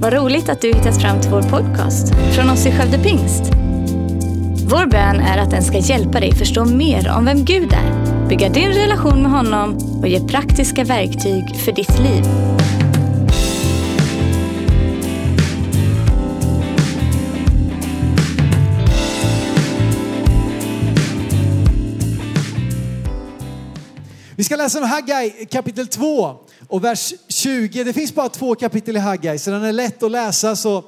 Vad roligt att du hittat fram till vår podcast från oss i Skövde Pingst. Vår bön är att den ska hjälpa dig förstå mer om vem Gud är, bygga din relation med honom och ge praktiska verktyg för ditt liv. Vi ska läsa om Haggai kapitel 2 och vers 20. Det finns bara två kapitel i Haggai så den är lätt att läsa så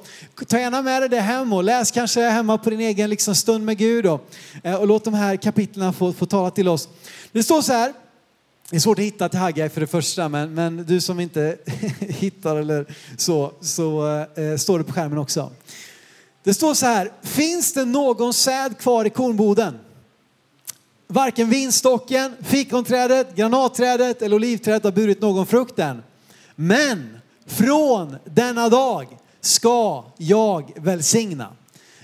ta gärna med dig det hem och läs kanske hemma på din egen liksom stund med Gud och, eh, och låt de här kapitlen få, få tala till oss. Det står så här, det är svårt att hitta till Haggai för det första men, men du som inte hittar eller så, så eh, eh, står det på skärmen också. Det står så här, finns det någon säd kvar i kornboden? Varken vinstocken, fikonträdet, granatträdet eller olivträdet har burit någon frukt än. Men från denna dag ska jag välsigna.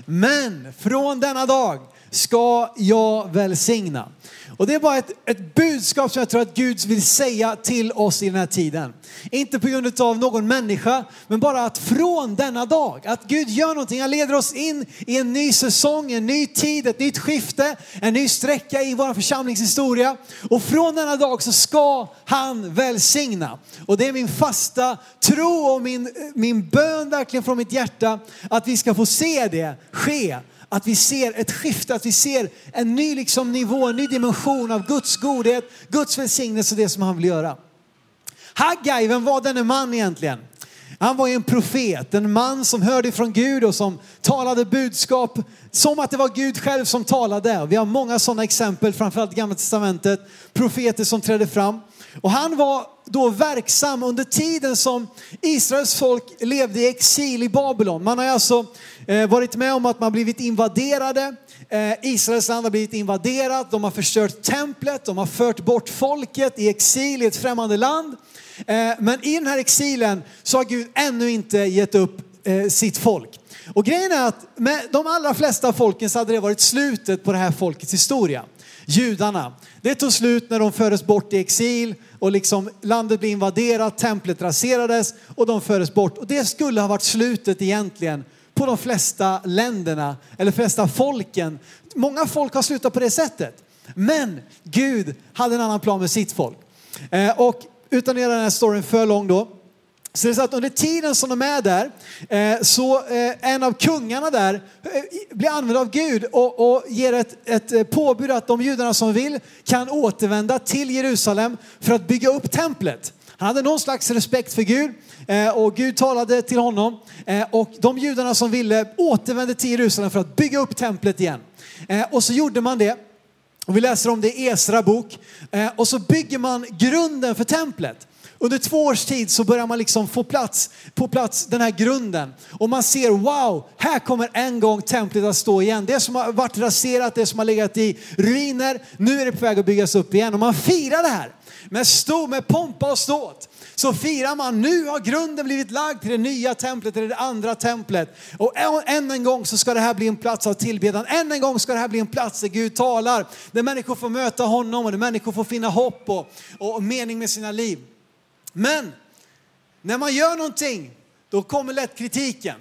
Men från denna dag ska jag välsigna. Och det är bara ett, ett budskap som jag tror att Gud vill säga till oss i den här tiden. Inte på grund av någon människa, men bara att från denna dag, att Gud gör någonting. Han leder oss in i en ny säsong, en ny tid, ett nytt skifte, en ny sträcka i vår församlingshistoria. Och från denna dag så ska han välsigna. Och det är min fasta tro och min, min bön verkligen från mitt hjärta att vi ska få se det ske att vi ser ett skifte, att vi ser en ny liksom nivå, en ny dimension av Guds godhet, Guds välsignelse och det som han vill göra. Haggai, vem var denne man egentligen? Han var ju en profet, en man som hörde från Gud och som talade budskap som att det var Gud själv som talade. Vi har många sådana exempel, framförallt i Gamla Testamentet, profeter som trädde fram. Och han var då verksam under tiden som Israels folk levde i exil i Babylon. Man har alltså eh, varit med om att man blivit invaderade. Eh, Israels land har blivit invaderat, de har förstört templet, de har fört bort folket i exil i ett främmande land. Eh, men i den här exilen så har Gud ännu inte gett upp sitt folk. Och grejen är att med de allra flesta folken så hade det varit slutet på det här folkets historia. Judarna. Det tog slut när de fördes bort i exil och liksom landet blev invaderat, templet raserades och de fördes bort. Och det skulle ha varit slutet egentligen på de flesta länderna eller flesta folken. Många folk har slutat på det sättet. Men Gud hade en annan plan med sitt folk. Eh, och utan att göra den här storyn för lång då så det är så att under tiden som de är där eh, så eh, en av kungarna där eh, blir använd av Gud och, och ger ett, ett påbud att de judarna som vill kan återvända till Jerusalem för att bygga upp templet. Han hade någon slags respekt för Gud och Gud talade till honom och de judarna som ville återvände till Jerusalem för att bygga upp templet igen. Och så gjorde man det. Och vi läser om det i Esra bok. Och så bygger man grunden för templet. Under två års tid så börjar man liksom få plats, på plats den här grunden. Och man ser, wow, här kommer en gång templet att stå igen. Det som har varit raserat, det som har legat i ruiner, nu är det på väg att byggas upp igen. Och man firar det här med stor, med pompa och ståt. Så firar man, nu har grunden blivit lagd till det nya templet, till det andra templet. Och än en gång så ska det här bli en plats av tillbedjan. Än en gång ska det här bli en plats där Gud talar, där människor får möta honom och där människor får finna hopp och, och mening med sina liv. Men när man gör någonting, då kommer lätt kritiken.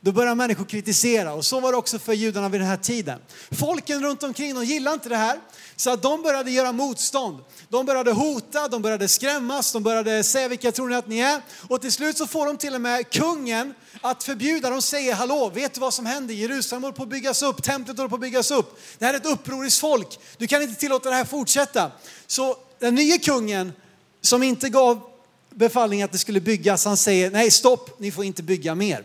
Då börjar människor kritisera och så var det också för judarna vid den här tiden. Folken runt omkring de gillade inte det här så att de började göra motstånd. De började hota, de började skrämmas, de började säga vilka tror ni att ni är? Och till slut så får de till och med kungen att förbjuda. De säger hallå, vet du vad som händer? Jerusalem håller på att byggas upp, templet håller på att byggas upp. Det här är ett upproriskt folk. Du kan inte tillåta det här fortsätta. Så den nya kungen som inte gav befallning att det skulle byggas. Han säger nej stopp, ni får inte bygga mer.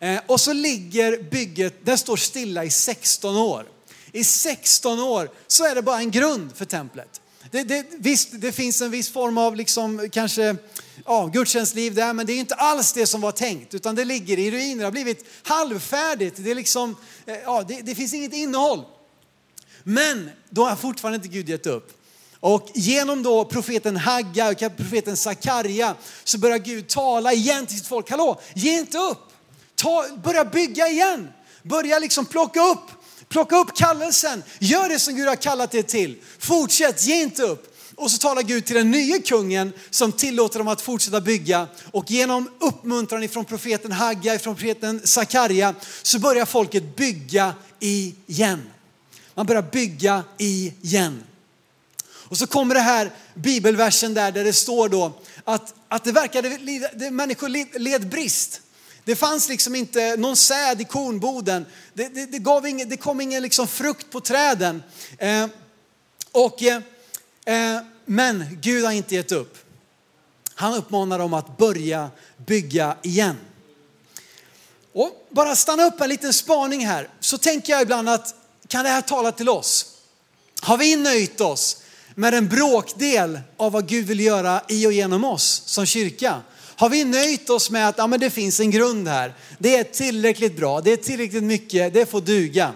Eh, och så ligger bygget, det står stilla i 16 år. I 16 år så är det bara en grund för templet. Det, det, visst, det finns en viss form av liksom, kanske ja, gudstjänstliv där, men det är inte alls det som var tänkt, utan det ligger i ruiner, det har blivit halvfärdigt, det, är liksom, eh, ja, det, det finns inget innehåll. Men då har fortfarande inte Gud gett upp. Och genom då profeten Hagga och profeten Sakarja så börjar Gud tala igen till sitt folk. Hallå, ge inte upp. Ta, börja bygga igen. Börja liksom plocka upp, plocka upp kallelsen. Gör det som Gud har kallat er till. Fortsätt, ge inte upp. och så talar Gud till den nya kungen som tillåter dem att fortsätta bygga. Och genom uppmuntran ifrån profeten Hagga, ifrån profeten Sakarja, så börjar folket bygga igen. Man börjar bygga igen. Och så kommer det här bibelversen där, där det står då att, att det verkade, det, människor led brist. Det fanns liksom inte någon säd i kornboden. Det, det, det, gav ingen, det kom ingen liksom frukt på träden. Eh, och, eh, eh, men Gud har inte gett upp. Han uppmanar dem att börja bygga igen. Och bara stanna upp en liten spaning här, så tänker jag ibland att kan det här tala till oss? Har vi nöjt oss med en bråkdel av vad Gud vill göra i och genom oss som kyrka? Har vi nöjt oss med att ja, men det finns en grund här, det är tillräckligt bra, det är tillräckligt mycket, det får duga.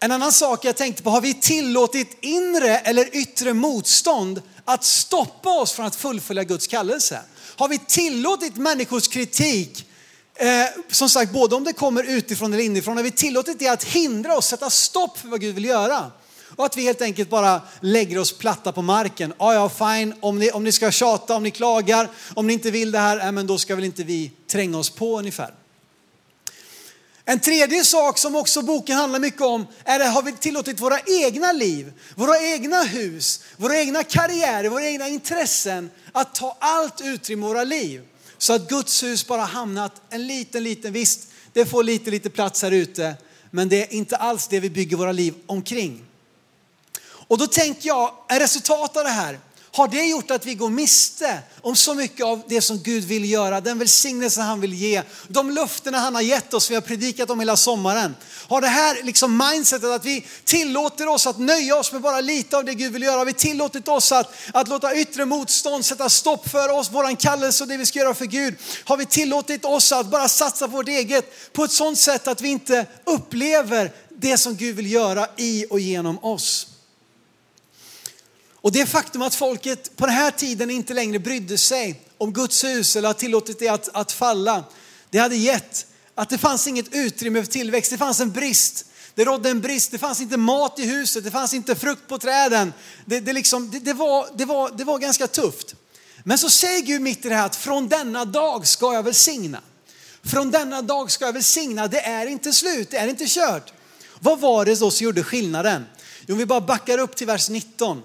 En annan sak jag tänkte på, har vi tillåtit inre eller yttre motstånd att stoppa oss från att fullfölja Guds kallelse? Har vi tillåtit människors kritik, eh, som sagt både om det kommer utifrån eller inifrån, har vi tillåtit det att hindra oss, sätta stopp för vad Gud vill göra? Och att vi helt enkelt bara lägger oss platta på marken. Ja, ja, fine, om ni, om ni ska tjata, om ni klagar, om ni inte vill det här, ja, men då ska väl inte vi tränga oss på ungefär. En tredje sak som också boken handlar mycket om är att har vi tillåtit våra egna liv, våra egna hus, våra egna karriärer, våra egna intressen att ta allt utrymme i våra liv. Så att Guds hus bara hamnat en liten, liten, visst det får lite, lite plats här ute, men det är inte alls det vi bygger våra liv omkring. Och då tänker jag, är resultatet av det här, har det gjort att vi går miste om så mycket av det som Gud vill göra, den välsignelse han vill ge, de löftena han har gett oss, vi har predikat om hela sommaren. Har det här liksom mindsetet att vi tillåter oss att nöja oss med bara lite av det Gud vill göra, har vi tillåtit oss att, att låta yttre motstånd sätta stopp för oss, våran kallelse och det vi ska göra för Gud. Har vi tillåtit oss att bara satsa på vårt eget på ett sådant sätt att vi inte upplever det som Gud vill göra i och genom oss. Och det faktum att folket på den här tiden inte längre brydde sig om Guds hus eller har tillåtit det att, att falla, det hade gett att det fanns inget utrymme för tillväxt, det fanns en brist. Det rådde en brist, det fanns inte mat i huset, det fanns inte frukt på träden. Det, det, liksom, det, det, var, det, var, det var ganska tufft. Men så säger Gud mitt i det här att från denna dag ska jag välsigna. Från denna dag ska jag välsigna, det är inte slut, det är inte kört. Vad var det då som gjorde skillnaden? Jo, vi bara backar upp till vers 19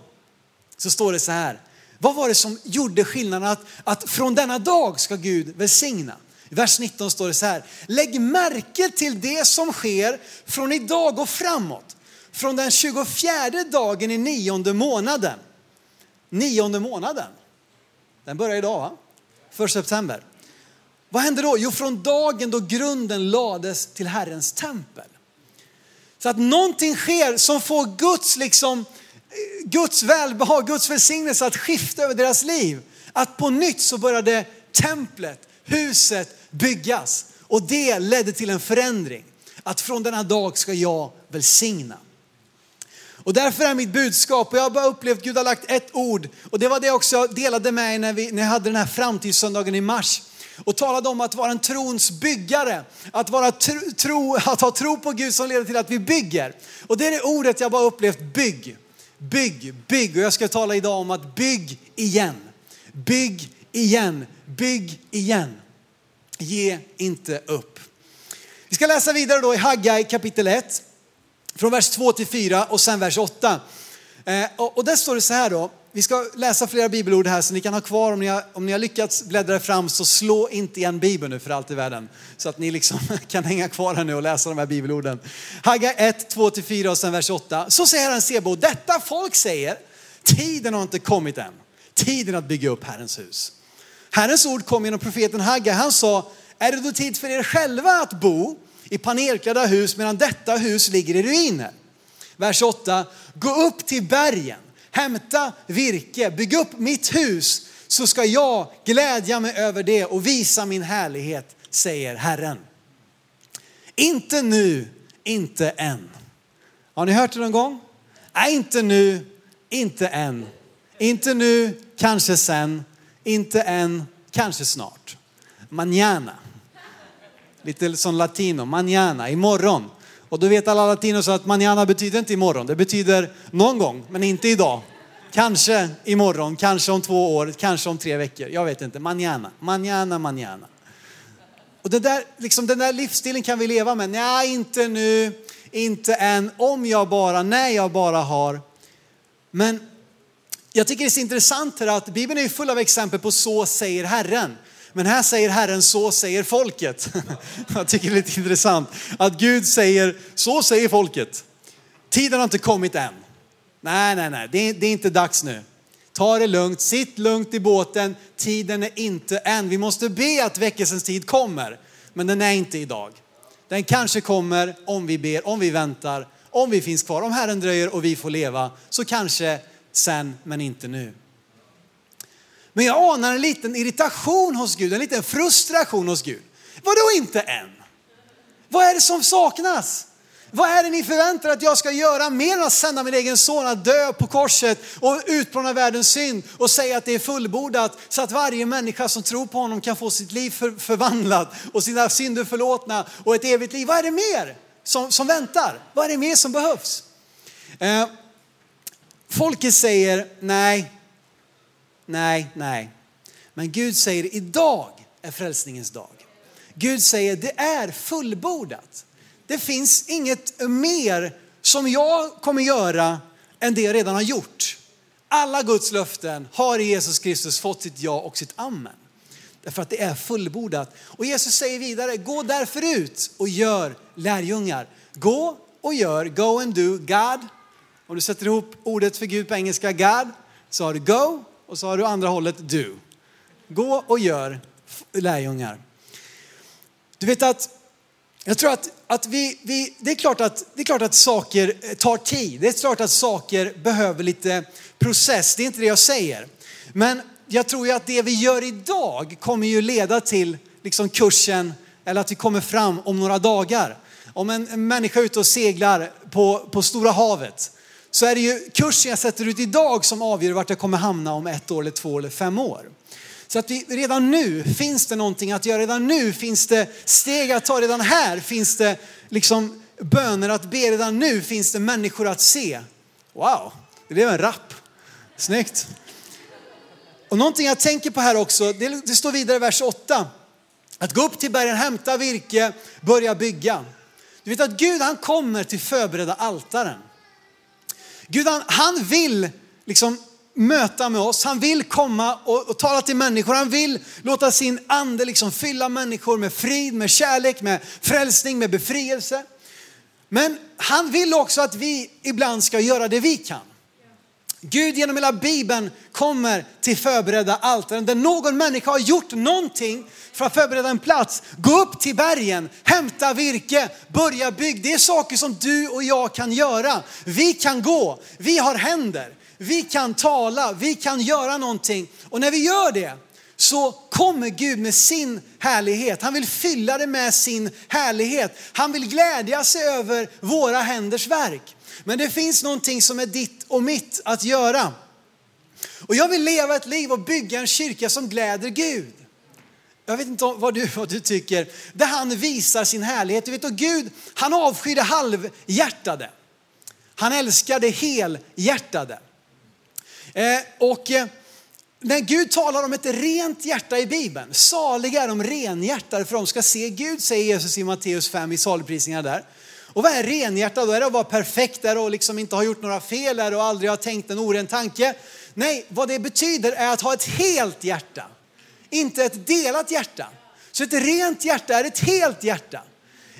så står det så här. Vad var det som gjorde skillnaden att, att från denna dag ska Gud välsigna? I vers 19 står det så här. Lägg märke till det som sker från idag och framåt. Från den 24 dagen i nionde månaden. Nionde månaden. Den börjar idag va? För september. Vad händer då? Jo, från dagen då grunden lades till Herrens tempel. Så att någonting sker som får Guds liksom Guds välbehag, Guds välsignelse att skifta över deras liv. Att på nytt så började templet, huset byggas. Och det ledde till en förändring. Att från denna dag ska jag välsigna. Och därför är mitt budskap, och jag har bara upplevt Gud har lagt ett ord, och det var det också jag delade med er när, vi, när jag hade den här framtidssöndagen i mars och talade om att vara en trons byggare. Att, vara tro, tro, att ha tro på Gud som leder till att vi bygger. Och det är det ordet jag bara upplevt, bygg. Bygg, bygg. Och jag ska tala idag om att bygg igen. Bygg igen, bygg igen. Ge inte upp. Vi ska läsa vidare då i Haggai kapitel 1. Från vers 2 till 4 och sen vers 8. Eh, och där står det så här då. Vi ska läsa flera bibelord här så ni kan ha kvar om ni har, om ni har lyckats bläddra fram så slå inte igen bibeln nu för allt i världen. Så att ni liksom kan hänga kvar här nu och läsa de här bibelorden. Hagga 1, 2-4 och sen vers 8. Så säger Herren Sebo, detta folk säger, tiden har inte kommit än. Tiden att bygga upp Herrens hus. Herrens ord kom genom profeten Hagga. Han sa, är det då tid för er själva att bo i panelklädda hus medan detta hus ligger i ruiner? Vers 8, gå upp till bergen hämta virke, bygg upp mitt hus så ska jag glädja mig över det och visa min härlighet, säger Herren. Inte nu, inte än. Har ni hört det någon gång? Nej, inte nu, inte än. Inte nu, kanske sen. Inte än, kanske snart. Mañana. Lite som latino, mañana, imorgon. Och då vet alla latinos att manana betyder inte imorgon, det betyder någon gång, men inte idag. Kanske imorgon, kanske om två år, kanske om tre veckor. Jag vet inte. Manana, manana, manana. Och den där, liksom, den där livsstilen kan vi leva med. Nej, inte nu, inte än, om jag bara, när jag bara har. Men jag tycker det är så intressant här att Bibeln är full av exempel på så säger Herren. Men här säger Herren, så säger folket. Jag tycker det är lite intressant att Gud säger, så säger folket. Tiden har inte kommit än. Nej, nej, nej, det är, det är inte dags nu. Ta det lugnt, sitt lugnt i båten. Tiden är inte än. Vi måste be att väckelsens tid kommer. Men den är inte idag. Den kanske kommer om vi ber, om vi väntar, om vi finns kvar. Om Herren dröjer och vi får leva, så kanske sen, men inte nu. Men jag anar en liten irritation hos Gud, en liten frustration hos Gud. Vadå inte än? Vad är det som saknas? Vad är det ni förväntar att jag ska göra mer än att sända min egen son att dö på korset och utplåna världens synd och säga att det är fullbordat så att varje människa som tror på honom kan få sitt liv för, förvandlat och sina synder förlåtna och ett evigt liv. Vad är det mer som, som väntar? Vad är det mer som behövs? Eh, folket säger nej, nej, nej. Men Gud säger idag är frälsningens dag. Gud säger det är fullbordat. Det finns inget mer som jag kommer göra än det jag redan har gjort. Alla Guds löften har i Jesus Kristus fått sitt ja och sitt amen. Därför att det är fullbordat. Och Jesus säger vidare, gå därför ut och gör lärjungar. Gå och gör, go and do, God. Om du sätter ihop ordet för Gud på engelska, God, så har du go och så har du andra hållet du. Gå och gör lärjungar. Du vet att jag tror att, att vi, vi, det, är klart att, det är klart att saker eh, tar tid. Det är klart att saker behöver lite process. Det är inte det jag säger. Men jag tror ju att det vi gör idag kommer ju leda till liksom kursen eller att vi kommer fram om några dagar. Om en, en människa är ute och seglar på, på Stora havet så är det ju kursen jag sätter ut idag som avgör vart jag kommer hamna om ett år eller två eller fem år. Så att vi, redan nu finns det någonting att göra, redan nu finns det steg att ta, redan här finns det liksom böner att be, redan nu finns det människor att se. Wow, det blev en rapp. Snyggt. Och någonting jag tänker på här också, det, det står vidare i vers 8. Att gå upp till bergen, hämta virke, börja bygga. Du vet att Gud han kommer till förberedda altaren. Gud han, han vill liksom möta med oss. Han vill komma och, och tala till människor. Han vill låta sin ande liksom fylla människor med frid, med kärlek, med frälsning, med befrielse. Men han vill också att vi ibland ska göra det vi kan. Gud genom hela Bibeln kommer till förberedda altaren där någon människa har gjort någonting för att förbereda en plats. Gå upp till bergen, hämta virke, börja bygga. Det är saker som du och jag kan göra. Vi kan gå, vi har händer, vi kan tala, vi kan göra någonting. Och när vi gör det så kommer Gud med sin härlighet. Han vill fylla det med sin härlighet. Han vill glädja sig över våra händers verk. Men det finns någonting som är ditt och mitt att göra. Och jag vill leva ett liv och bygga en kyrka som gläder Gud. Jag vet inte vad du, vad du tycker. Där han visar sin härlighet. Du vet, och Gud, han avskyr det halvhjärtade. Han älskar det helhjärtade. Eh, och eh, när Gud talar om ett rent hjärta i Bibeln, saliga är de renhjärtade för de ska se Gud, säger Jesus i Matteus 5 i saligprisningarna där. Och vad är renhjärta då? Är det att vara perfekt? Är det att liksom inte ha gjort några fel? Är det att aldrig ha tänkt en oren tanke? Nej, vad det betyder är att ha ett helt hjärta, inte ett delat hjärta. Så ett rent hjärta är ett helt hjärta.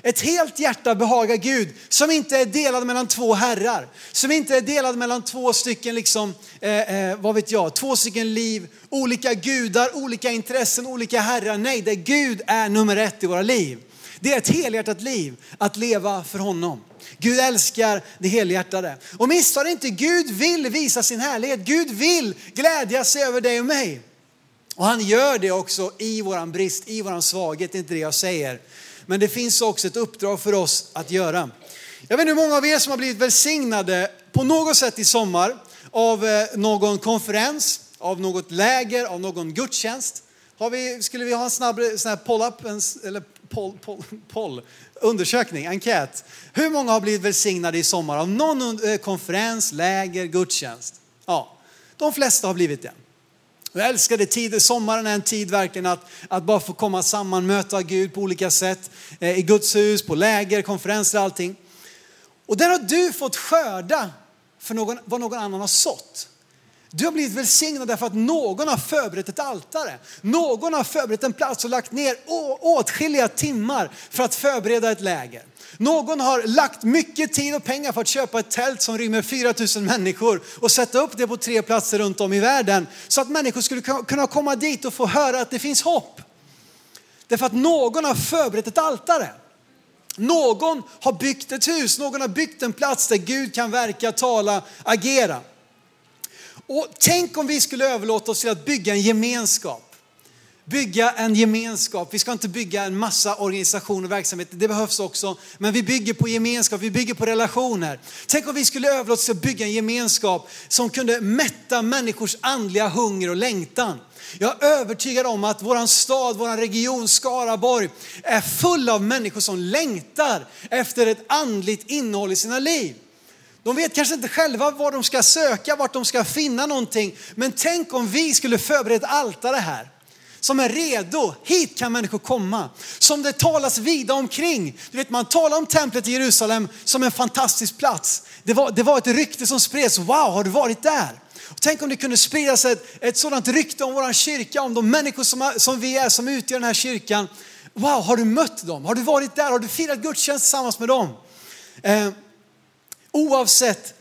Ett helt hjärta behagar Gud som inte är delad mellan två herrar. Som inte är delad mellan två stycken, liksom, eh, eh, vad vet jag, två stycken liv, olika gudar, olika intressen, olika herrar. Nej, det Gud är nummer ett i våra liv. Det är ett helhjärtat liv att leva för honom. Gud älskar det helhjärtade. Och missa inte, Gud vill visa sin härlighet. Gud vill glädja sig över dig och mig. Och han gör det också i våran brist, i våran svaghet, det är inte det jag säger. Men det finns också ett uppdrag för oss att göra. Jag vet inte hur många av er som har blivit välsignade på något sätt i sommar av eh, någon konferens, av något läger, av någon gudstjänst. Har vi, skulle vi ha en snabb eh, sån här poll-up, eller poll, poll, poll, undersökning, enkät. Hur många har blivit välsignade i sommar av någon eh, konferens, läger, gudstjänst? Ja, De flesta har blivit det. Jag älskade tider, sommaren är en tid verkligen att, att bara få komma samman, möta Gud på olika sätt. Eh, I Guds hus, på läger, konferenser, allting. Och där har du fått skörda för någon, vad någon annan har sått. Du har blivit välsignad därför att någon har förberett ett altare. Någon har förberett en plats och lagt ner åtskilliga timmar för att förbereda ett läger. Någon har lagt mycket tid och pengar för att köpa ett tält som rymmer 4000 människor och sätta upp det på tre platser runt om i världen så att människor skulle kunna komma dit och få höra att det finns hopp. Därför att någon har förberett ett altare. Någon har byggt ett hus, någon har byggt en plats där Gud kan verka, tala, agera. Och tänk om vi skulle överlåta oss till att bygga en gemenskap. Bygga en gemenskap. Vi ska inte bygga en massa organisationer och verksamheter, det behövs också. Men vi bygger på gemenskap, vi bygger på relationer. Tänk om vi skulle överlåta oss till att bygga en gemenskap som kunde mätta människors andliga hunger och längtan. Jag är övertygad om att våran stad, våran region Skaraborg är full av människor som längtar efter ett andligt innehåll i sina liv. De vet kanske inte själva var de ska söka, vart de ska finna någonting. Men tänk om vi skulle förbereda ett altare här som är redo. Hit kan människor komma. Som det talas vida omkring. Du vet, man talar om templet i Jerusalem som en fantastisk plats. Det var, det var ett rykte som spreds. Wow, har du varit där? Och tänk om det kunde spridas ett, ett sådant rykte om vår kyrka, om de människor som, som vi är, som utgör den här kyrkan. Wow, har du mött dem? Har du varit där? Har du firat gudstjänst tillsammans med dem? Eh, Oavsett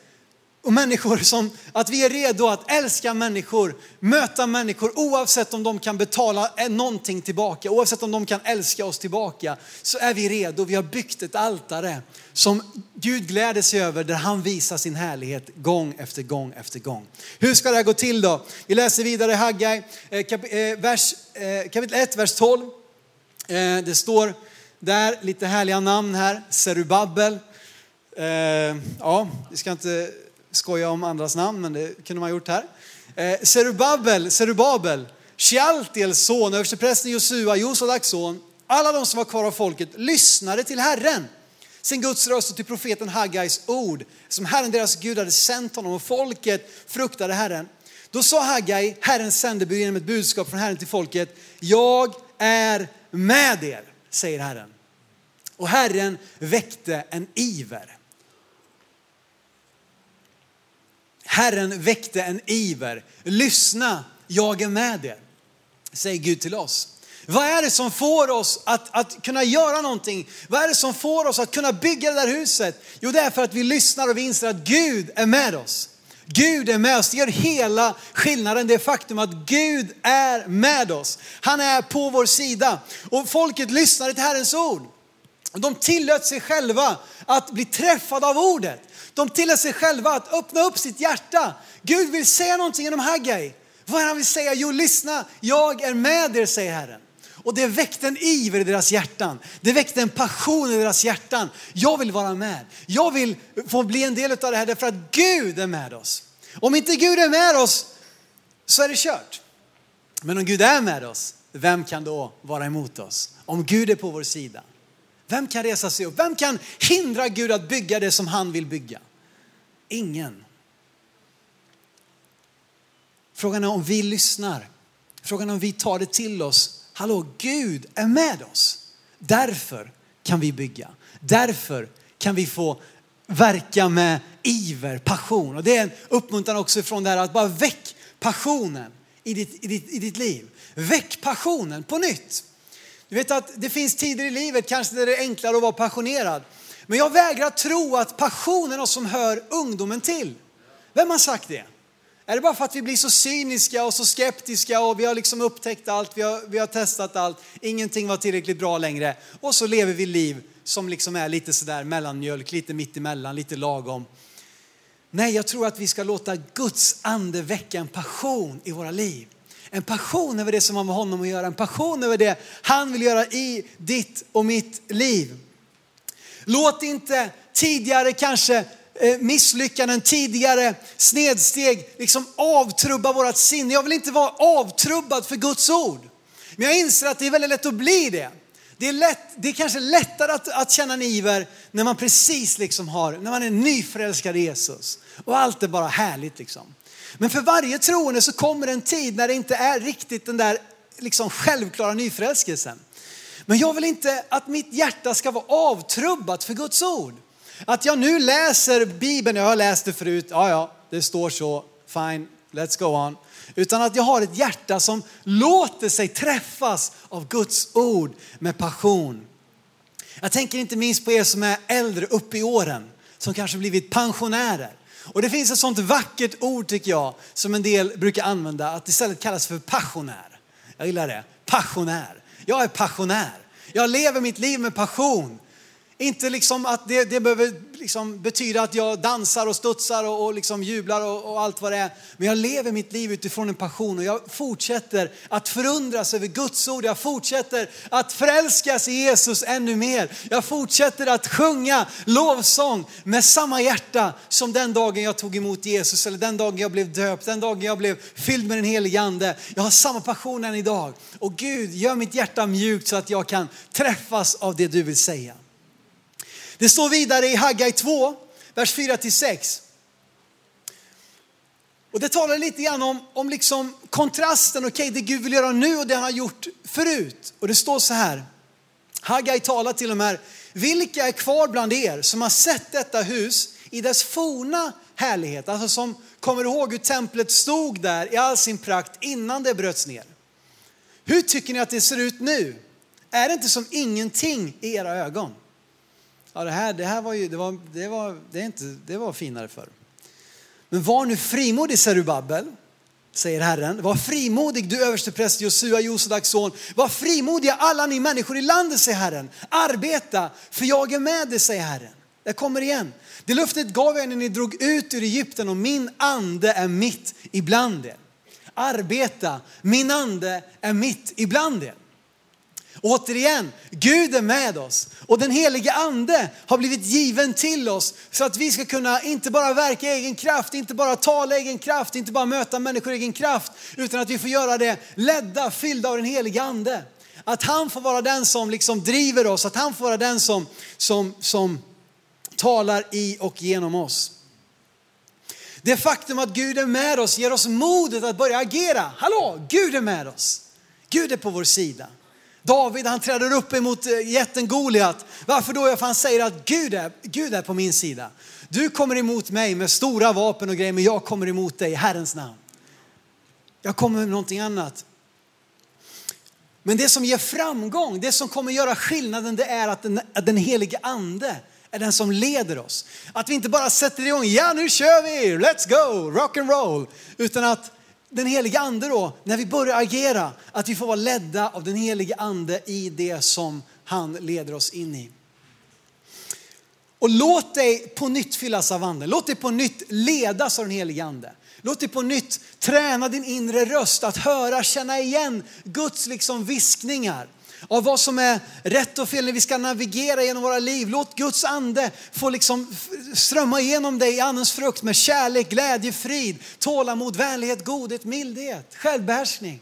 och människor som, att vi är redo att älska människor, möta människor oavsett om de kan betala någonting tillbaka, oavsett om de kan älska oss tillbaka, så är vi redo. Vi har byggt ett altare som Gud gläder sig över där han visar sin härlighet gång efter gång efter gång. Hur ska det här gå till då? Vi läser vidare Haggai, eh, eh, vers, eh, kapitel 1, vers 12. Det står där, lite härliga namn här, Serubabel, Eh, ja, vi ska inte skoja om andras namn, men det kunde man gjort här. Eh, Serubabel, Serubabel, Shealtiels son, översteprästen Josua, Josadaks son, alla de som var kvar av folket lyssnade till Herren, sin Guds röst och till profeten Haggais ord, som Herren deras Gud hade sänt honom och folket fruktade Herren. Då sa Haggai, Herrens sändebud genom ett budskap från Herren till folket, jag är med er, säger Herren. Och Herren väckte en iver Herren väckte en iver. Lyssna, jag är med er, säger Gud till oss. Vad är det som får oss att, att kunna göra någonting? Vad är det som får oss att kunna bygga det där huset? Jo, det är för att vi lyssnar och vi inser att Gud är med oss. Gud är med oss. Det gör hela skillnaden, det faktum att Gud är med oss. Han är på vår sida. Och folket lyssnade till Herrens ord. De tillät sig själva att bli träffade av ordet. De tillät sig själva att öppna upp sitt hjärta. Gud vill säga någonting genom Haggai. Vad är han vill säga? Jo, lyssna, jag är med er, säger Herren. Och det väckte en iver i deras hjärtan. Det väckte en passion i deras hjärtan. Jag vill vara med. Jag vill få bli en del av det här därför att Gud är med oss. Om inte Gud är med oss så är det kört. Men om Gud är med oss, vem kan då vara emot oss? Om Gud är på vår sida. Vem kan resa sig upp? Vem kan hindra Gud att bygga det som han vill bygga? Ingen. Frågan är om vi lyssnar. Frågan är om vi tar det till oss. Hallå, Gud är med oss. Därför kan vi bygga. Därför kan vi få verka med iver, passion. Och det är en uppmuntran också från det här att bara väck passionen i ditt, i ditt, i ditt liv. Väck passionen på nytt. Du vet att det finns tider i livet kanske där det är enklare att vara passionerad. Men jag vägrar tro att passion är något som hör ungdomen till. Vem har sagt det? Är det bara för att vi blir så cyniska och så skeptiska och vi har liksom upptäckt allt, vi har, vi har testat allt, ingenting var tillräckligt bra längre och så lever vi liv som liksom är lite sådär mellanmjölk, lite mittemellan, lite lagom. Nej, jag tror att vi ska låta Guds ande väcka en passion i våra liv. En passion över det som har med honom att göra, en passion över det han vill göra i ditt och mitt liv. Låt inte tidigare kanske eh, misslyckanden, tidigare snedsteg liksom avtrubba vårat sinne. Jag vill inte vara avtrubbad för Guds ord. Men jag inser att det är väldigt lätt att bli det. Det är, lätt, det är kanske lättare att, att känna en iver när man precis liksom har, när man är nyförälskad i Jesus. Och allt är bara härligt liksom. Men för varje troende så kommer en tid när det inte är riktigt den där liksom självklara nyförälskelsen. Men jag vill inte att mitt hjärta ska vara avtrubbat för Guds ord. Att jag nu läser Bibeln, jag har läst det förut, ja ja, det står så, fine, let's go on. Utan att jag har ett hjärta som låter sig träffas av Guds ord med passion. Jag tänker inte minst på er som är äldre upp i åren, som kanske blivit pensionärer. Och det finns ett sånt vackert ord tycker jag, som en del brukar använda, att istället kallas för passionär. Jag gillar det, passionär. Jag är passionär. Jag lever mitt liv med passion. Inte liksom att det, det behöver liksom betyda att jag dansar och studsar och, och liksom jublar och, och, allt vad det är. Men jag lever mitt liv utifrån en passion och jag fortsätter att förundras över Guds ord. Jag fortsätter att förälskas i Jesus ännu mer. Jag fortsätter att sjunga lovsång med samma hjärta som den dagen jag tog emot Jesus eller den dagen jag blev döpt, den dagen jag blev fylld med den helige ande. Jag har samma passion än idag. Och Gud, gör mitt hjärta mjukt så att jag kan träffas av det du vill säga. Det står vidare i Haggai 2, vers 4-6. Och det talar lite grann om, om liksom kontrasten, okej okay, det Gud vill göra nu och det han har gjort förut. Och det står så här, Haggai talar till de här, vilka är kvar bland er som har sett detta hus i dess forna härlighet, alltså som kommer ihåg hur templet stod där i all sin prakt innan det bröts ner. Hur tycker ni att det ser ut nu? Är det inte som ingenting i era ögon? Ja, det här, det här var ju, det var, det var, det är inte, det var finare förr. Men var nu frimodig Serubabel, säger Herren. Var frimodig du överstepräst Josua, Josadaks son. Var frimodiga alla ni människor i landet, säger Herren. Arbeta, för jag är med dig, säger Herren. Jag kommer igen. Det löftet gav jag när ni drog ut ur Egypten och min ande är mitt ibland er. Arbeta, min ande är mitt ibland er. Återigen, Gud är med oss och den helige ande har blivit given till oss så att vi ska kunna inte bara verka i egen kraft, inte bara tala i egen kraft, inte bara möta människor i egen kraft, utan att vi får göra det ledda, fyllda av den helige ande. Att han får vara den som liksom driver oss, att han får vara den som, som, som talar i och genom oss. Det faktum att Gud är med oss ger oss modet att börja agera. Hallå, Gud är med oss. Gud är på vår sida. David han träder upp emot eh, jätten Goliat. Varför då? För han säger att Gud är, Gud är på min sida. Du kommer emot mig med stora vapen och grejer, men jag kommer emot dig i Herrens namn. Jag kommer med någonting annat. Men det som ger framgång, det som kommer göra skillnaden, det är att den, att den helige ande är den som leder oss. Att vi inte bara sätter igång, ja nu kör vi, let's go, rock and roll. Utan att den helige ande då, när vi börjar agera, att vi får vara ledda av den helige ande i det som han leder oss in i. Och låt dig på nytt fyllas av anden. Låt dig på nytt ledas av den helige ande. Låt dig på nytt träna din inre röst att höra, känna igen Guds liksom viskningar av vad som är rätt och fel när vi ska navigera genom våra liv. Låt Guds ande få liksom strömma igenom dig i andens frukt med kärlek, glädje, frid, tålamod, vänlighet, godhet, mildhet, självbehärskning.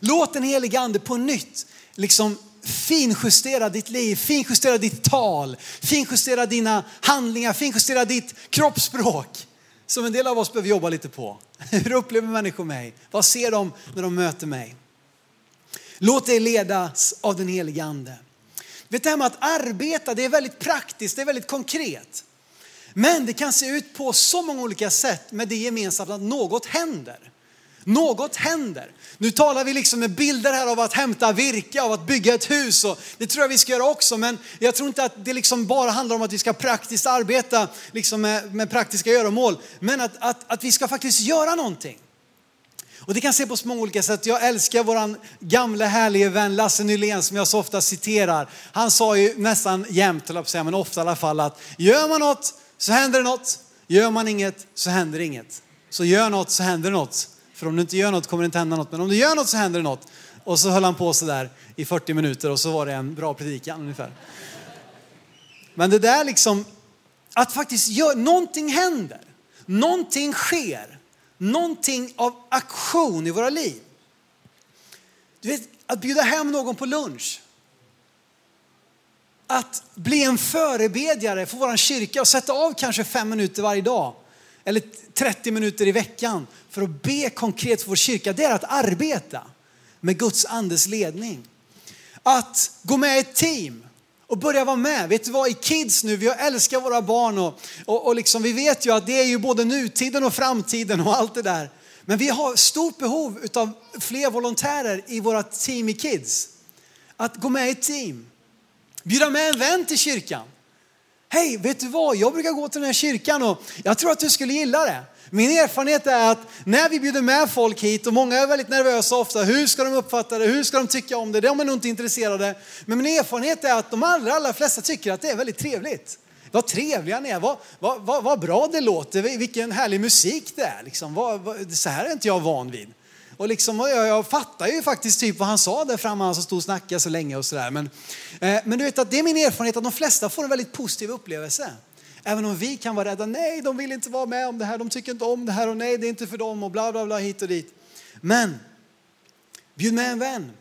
Låt den helige ande på nytt liksom finjustera ditt liv, finjustera ditt tal, finjustera dina handlingar, finjustera ditt kroppsspråk. Som en del av oss behöver jobba lite på. Hur upplever människor mig? Vad ser de när de möter mig? Låt dig ledas av den helige ande. Vet det här med att arbeta, det är väldigt praktiskt, det är väldigt konkret. Men det kan se ut på så många olika sätt med det gemensamt att något händer. Något händer. Nu talar vi liksom med bilder här av att hämta virke, av att bygga ett hus och det tror jag vi ska göra också. Men jag tror inte att det liksom bara handlar om att vi ska praktiskt arbeta liksom med, med praktiska göromål. Men att, att, att vi ska faktiskt göra någonting. Och det kan se på så många olika sätt. Jag älskar våran gamla härlige vän Lasse Nylén som jag så ofta citerar. Han sa ju nästan jämt, men ofta i alla fall, att gör man något så händer det något. Gör man inget så händer det inget. Så gör något så händer det något. För om du inte gör något kommer det inte hända något. Men om du gör något så händer det något. Och så höll han på sådär i 40 minuter och så var det en bra predikan ungefär. Men det där liksom, att faktiskt göra, någonting händer. Någonting sker någonting av aktion i våra liv. Du vet, att bjuda hem någon på lunch. Att bli en förebedjare för vår kyrka och sätta av kanske fem minuter varje dag. eller 30 minuter i veckan för att be konkret för vår kyrka, det är att arbeta med Guds andes ledning. Att gå med i ett team och börja vara med. Vet du vad, i Kids nu, vi älskar våra barn och, och, och liksom, vi vet ju att det är ju både nutiden och framtiden och allt det där. Men vi har stort behov av fler volontärer i våra team i Kids. Att gå med i ett team. Bjuda med en vän till kyrkan. Hej, vet du vad? Jag brukar gå till den här kyrkan och jag tror att du skulle gilla det. Min erfarenhet är att när vi bjuder med folk hit och många är väldigt nervösa ofta, hur ska de uppfatta det, hur ska de tycka om det, de är nog inte intresserade. Men min erfarenhet är att de allra, allra flesta tycker att det är väldigt trevligt. Vad trevliga ni är, vad, vad, vad, vad bra det låter, vilken härlig musik det är. Liksom. Vad, vad, så här är inte jag van vid. Och liksom, jag, jag fattar ju faktiskt typ vad han sa där framme, han som stod och snackade så länge och sådär. Men, eh, men du vet att det är min erfarenhet att de flesta får en väldigt positiv upplevelse. Även om vi kan vara rädda, nej de vill inte vara med om det här, de tycker inte om det här och nej det är inte för dem och bla bla bla hit och dit. Men bjud med en vän.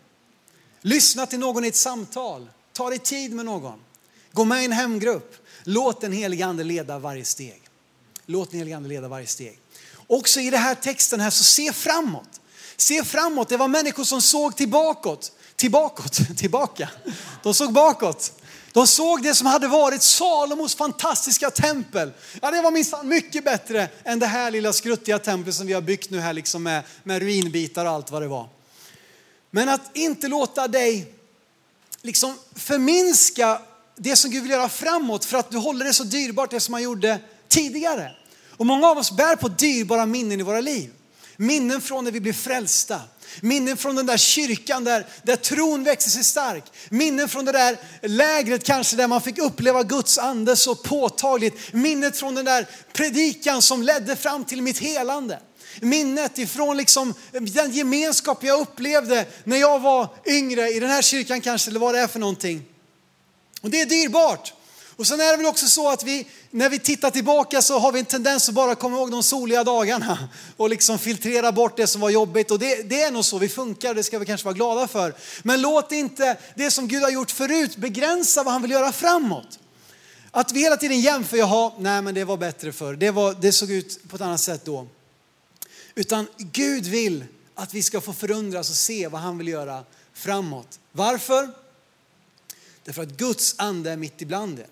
Lyssna till någon i ett samtal. Ta dig tid med någon. Gå med i en hemgrupp. Låt den helige ande leda varje steg. Låt den helige ande leda varje steg. Också i den här texten här så se framåt. Se framåt. Det var människor som såg tillbakåt. Tillbakåt, tillbaka. De såg bakåt. De såg det som hade varit Salomos fantastiska tempel. Ja, det var minsann mycket bättre än det här lilla skruttiga templet som vi har byggt nu här liksom med, med ruinbitar och allt vad det var. Men att inte låta dig liksom förminska det som Gud vill göra framåt för att du håller det så dyrbart det som han gjorde tidigare. Och många av oss bär på dyrbara minnen i våra liv. Minnen från när vi blev frälsta. Minnen från den där kyrkan där, där tron växte sig stark. Minnen från det där lägret kanske där man fick uppleva Guds ande så påtagligt. Minnet från den där predikan som ledde fram till mitt helande. Minnet ifrån liksom den gemenskap jag upplevde när jag var yngre i den här kyrkan kanske, eller vad det är för någonting. Och det är dyrbart. Och sen är det väl också så att vi, när vi tittar tillbaka så har vi en tendens att bara komma ihåg de soliga dagarna och liksom filtrera bort det som var jobbigt. Och det, det är nog så vi funkar, det ska vi kanske vara glada för. Men låt inte det som Gud har gjort förut begränsa vad han vill göra framåt. Att vi hela tiden jämför, jaha, nej men det var bättre förr, det, var, det såg ut på ett annat sätt då. Utan Gud vill att vi ska få förundras och se vad han vill göra framåt. Varför? Därför att Guds ande är mitt ibland er.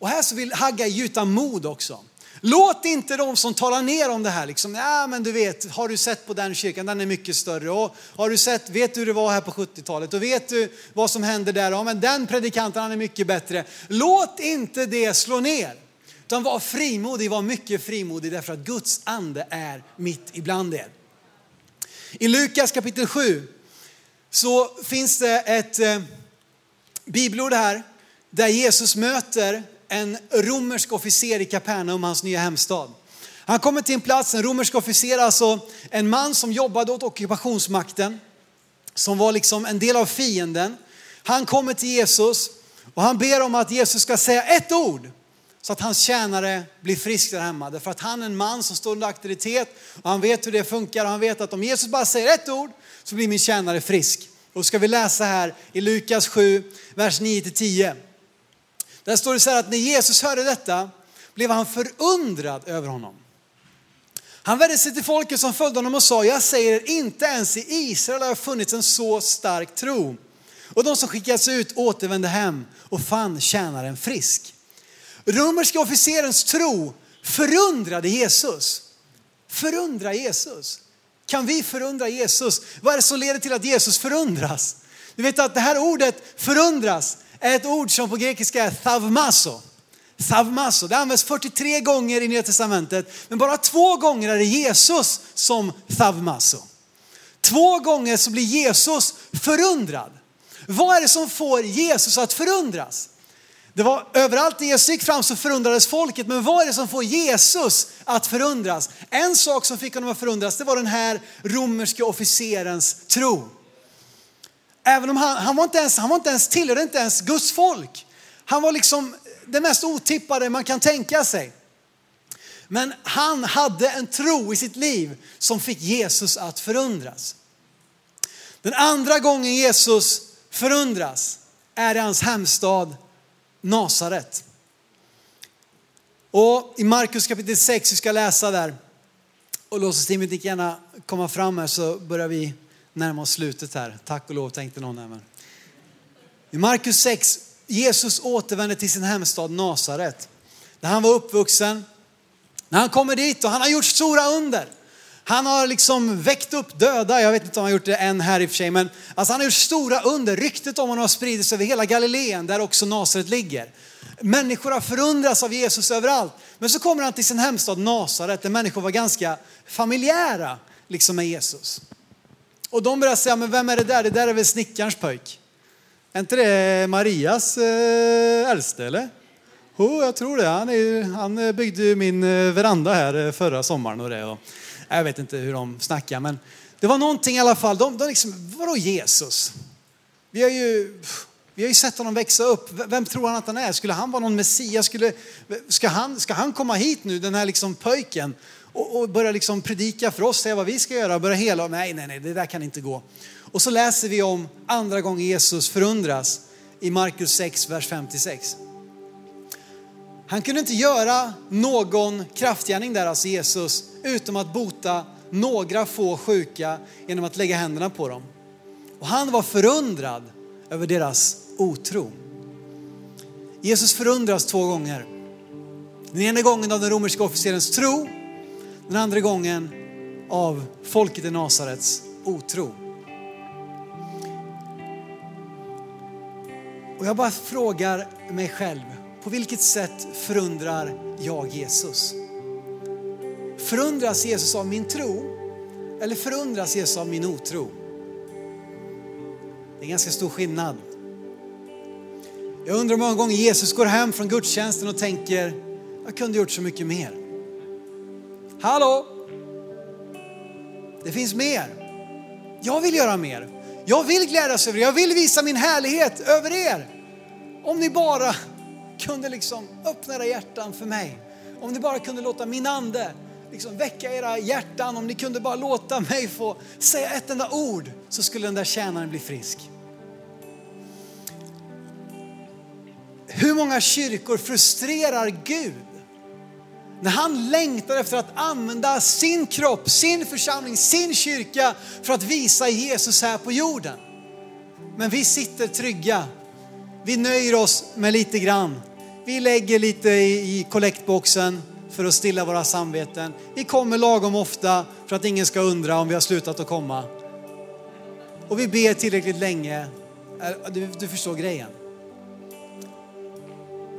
Och här så vill Haggai gjuta mod också. Låt inte de som talar ner om det här, liksom, ja men du vet, har du sett på den kyrkan, den är mycket större. Och har du sett, vet du hur det var här på 70-talet? Och vet du vad som hände där? Ja men den predikanten, han är mycket bättre. Låt inte det slå ner. Utan var frimodig, var mycket frimodig därför att Guds ande är mitt ibland er. I Lukas kapitel 7 så finns det ett eh, bibelord här där Jesus möter en romersk officer i Kapernaum, hans nya hemstad. Han kommer till en plats, en romersk officer, alltså en man som jobbade åt ockupationsmakten, som var liksom en del av fienden. Han kommer till Jesus och han ber om att Jesus ska säga ett ord så att hans tjänare blir frisk där hemma. Därför att han är en man som står under auktoritet och han vet hur det funkar och han vet att om Jesus bara säger ett ord så blir min tjänare frisk. Och ska vi läsa här i Lukas 7, vers 9-10. Där står det så här att när Jesus hörde detta blev han förundrad över honom. Han vände sig till folket som följde honom och sa, jag säger er inte ens i Israel har funnits en så stark tro. Och de som skickades ut återvände hem och fann tjänaren frisk. Romerska officerens tro förundrade Jesus. Förundra Jesus. Kan vi förundra Jesus? Vad är det som leder till att Jesus förundras? Du vet att det här ordet förundras är ett ord som på grekiska är thavmaso. Thavmaso. Det används 43 gånger i Nya Testamentet, men bara två gånger är det Jesus som thavmaso. Två gånger så blir Jesus förundrad. Vad är det som får Jesus att förundras? Det var överallt när Jesus gick fram så förundrades folket, men vad är det som får Jesus att förundras? En sak som fick honom att förundras, det var den här romerske officerens tro. Även om han, han var inte ens, han var inte ens tillhörde inte ens Guds folk. Han var liksom det mest otippade man kan tänka sig. Men han hade en tro i sitt liv som fick Jesus att förundras. Den andra gången Jesus förundras är i hans hemstad Nasaret. Och i Markus kapitel 6, vi ska läsa där. Och lovsångsteamet gick gärna komma fram här så börjar vi närma oss slutet här. Tack och lov tänkte någon här. I Markus 6, Jesus återvänder till sin hemstad Nasaret. Där han var uppvuxen. När han kommer dit och han har gjort stora under. Han har liksom väckt upp döda, jag vet inte om han har gjort det än här i och för sig, men alltså han har gjort stora under. Ryktet om honom har spridits över hela Galileen där också Nasaret ligger. Människor har förundrats av Jesus överallt. Men så kommer han till sin hemstad Nasaret där människor var ganska familjära liksom med Jesus. Och de börjar säga, men vem är det där? Det där är väl snickarens pojk? Är inte det Marias eh, äldste eller? Jo, oh, jag tror det. Han, är, han eh, byggde ju min eh, veranda här förra sommaren och det. Och, jag vet inte hur de snackar, men det var någonting i alla fall. De, de liksom, vadå Jesus? Vi har ju vi har ju sett honom växa upp. Vem tror han att han är? Skulle han vara någon Messias? Skulle, ska, han, ska han komma hit nu, den här liksom pojken, och, och börjar liksom predika för oss, säga vad vi ska göra, börja hela? Nej, nej, nej, det där kan inte gå. Och så läser vi om andra gången Jesus förundras i Markus 6, vers 56. Han kunde inte göra någon kraftgärning där, alltså Jesus, utom att bota några få sjuka genom att lägga händerna på dem. Och han var förundrad över deras otro. Jesus förundras två gånger. Den ena gången av den romerska officerens tro, den andra gången av folket i Nasarets otro. Och jag bara frågar mig själv, på vilket sätt förundrar jag Jesus? Förundras Jesus av min tro eller förundras Jesus av min otro? Det är en ganska stor skillnad. Jag undrar hur många gånger Jesus går hem från gudstjänsten och tänker, jag kunde gjort så mycket mer. Hallå? Det finns mer. Jag vill göra mer. Jag vill glädjas över er. Jag vill visa min härlighet över er. Om ni bara kunde liksom öppna era hjärtan för mig. Om ni bara kunde låta min ande liksom väcka era hjärtan. Om ni kunde bara låta mig få säga ett enda ord så skulle den där tjänaren bli frisk. Hur många kyrkor frustrerar Gud när han längtar efter att använda sin kropp, sin församling, sin kyrka för att visa Jesus här på jorden. Men vi sitter trygga. Vi nöjer oss med lite grann. Vi lägger lite i kollektboxen för att stilla våra samveten. Vi kommer lagom ofta för att ingen ska undra om vi har slutat att komma. Och vi ber tillräckligt länge. Du, du förstår grejen.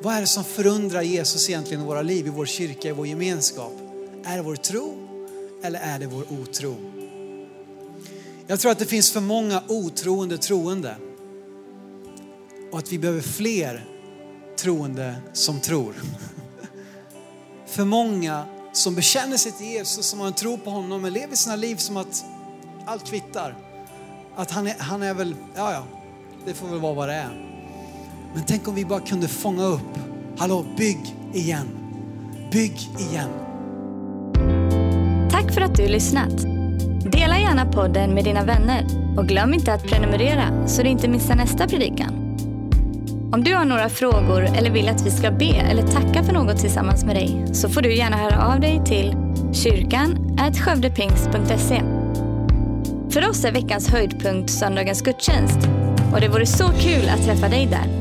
Vad är det som förundrar Jesus egentligen i våra liv, i vår kyrka, i vår gemenskap? Är det vår tro eller är det vår otro? Jag tror att det finns för många otroende troende och att vi behöver fler troende som tror. För många som bekänner sig till Jesus, som har en tro på honom men lever sina liv som att allt kvittar. Att han är, han är väl, ja ja, det får väl vara vad det är. Men tänk om vi bara kunde fånga upp, hallå bygg igen, bygg igen. Tack för att du lyssnat. Dela gärna podden med dina vänner och glöm inte att prenumerera så du inte missar nästa predikan. Om du har några frågor eller vill att vi ska be eller tacka för något tillsammans med dig så får du gärna höra av dig till kyrkan skövdepingst.se. För oss är veckans höjdpunkt söndagens gudstjänst och det vore så kul att träffa dig där.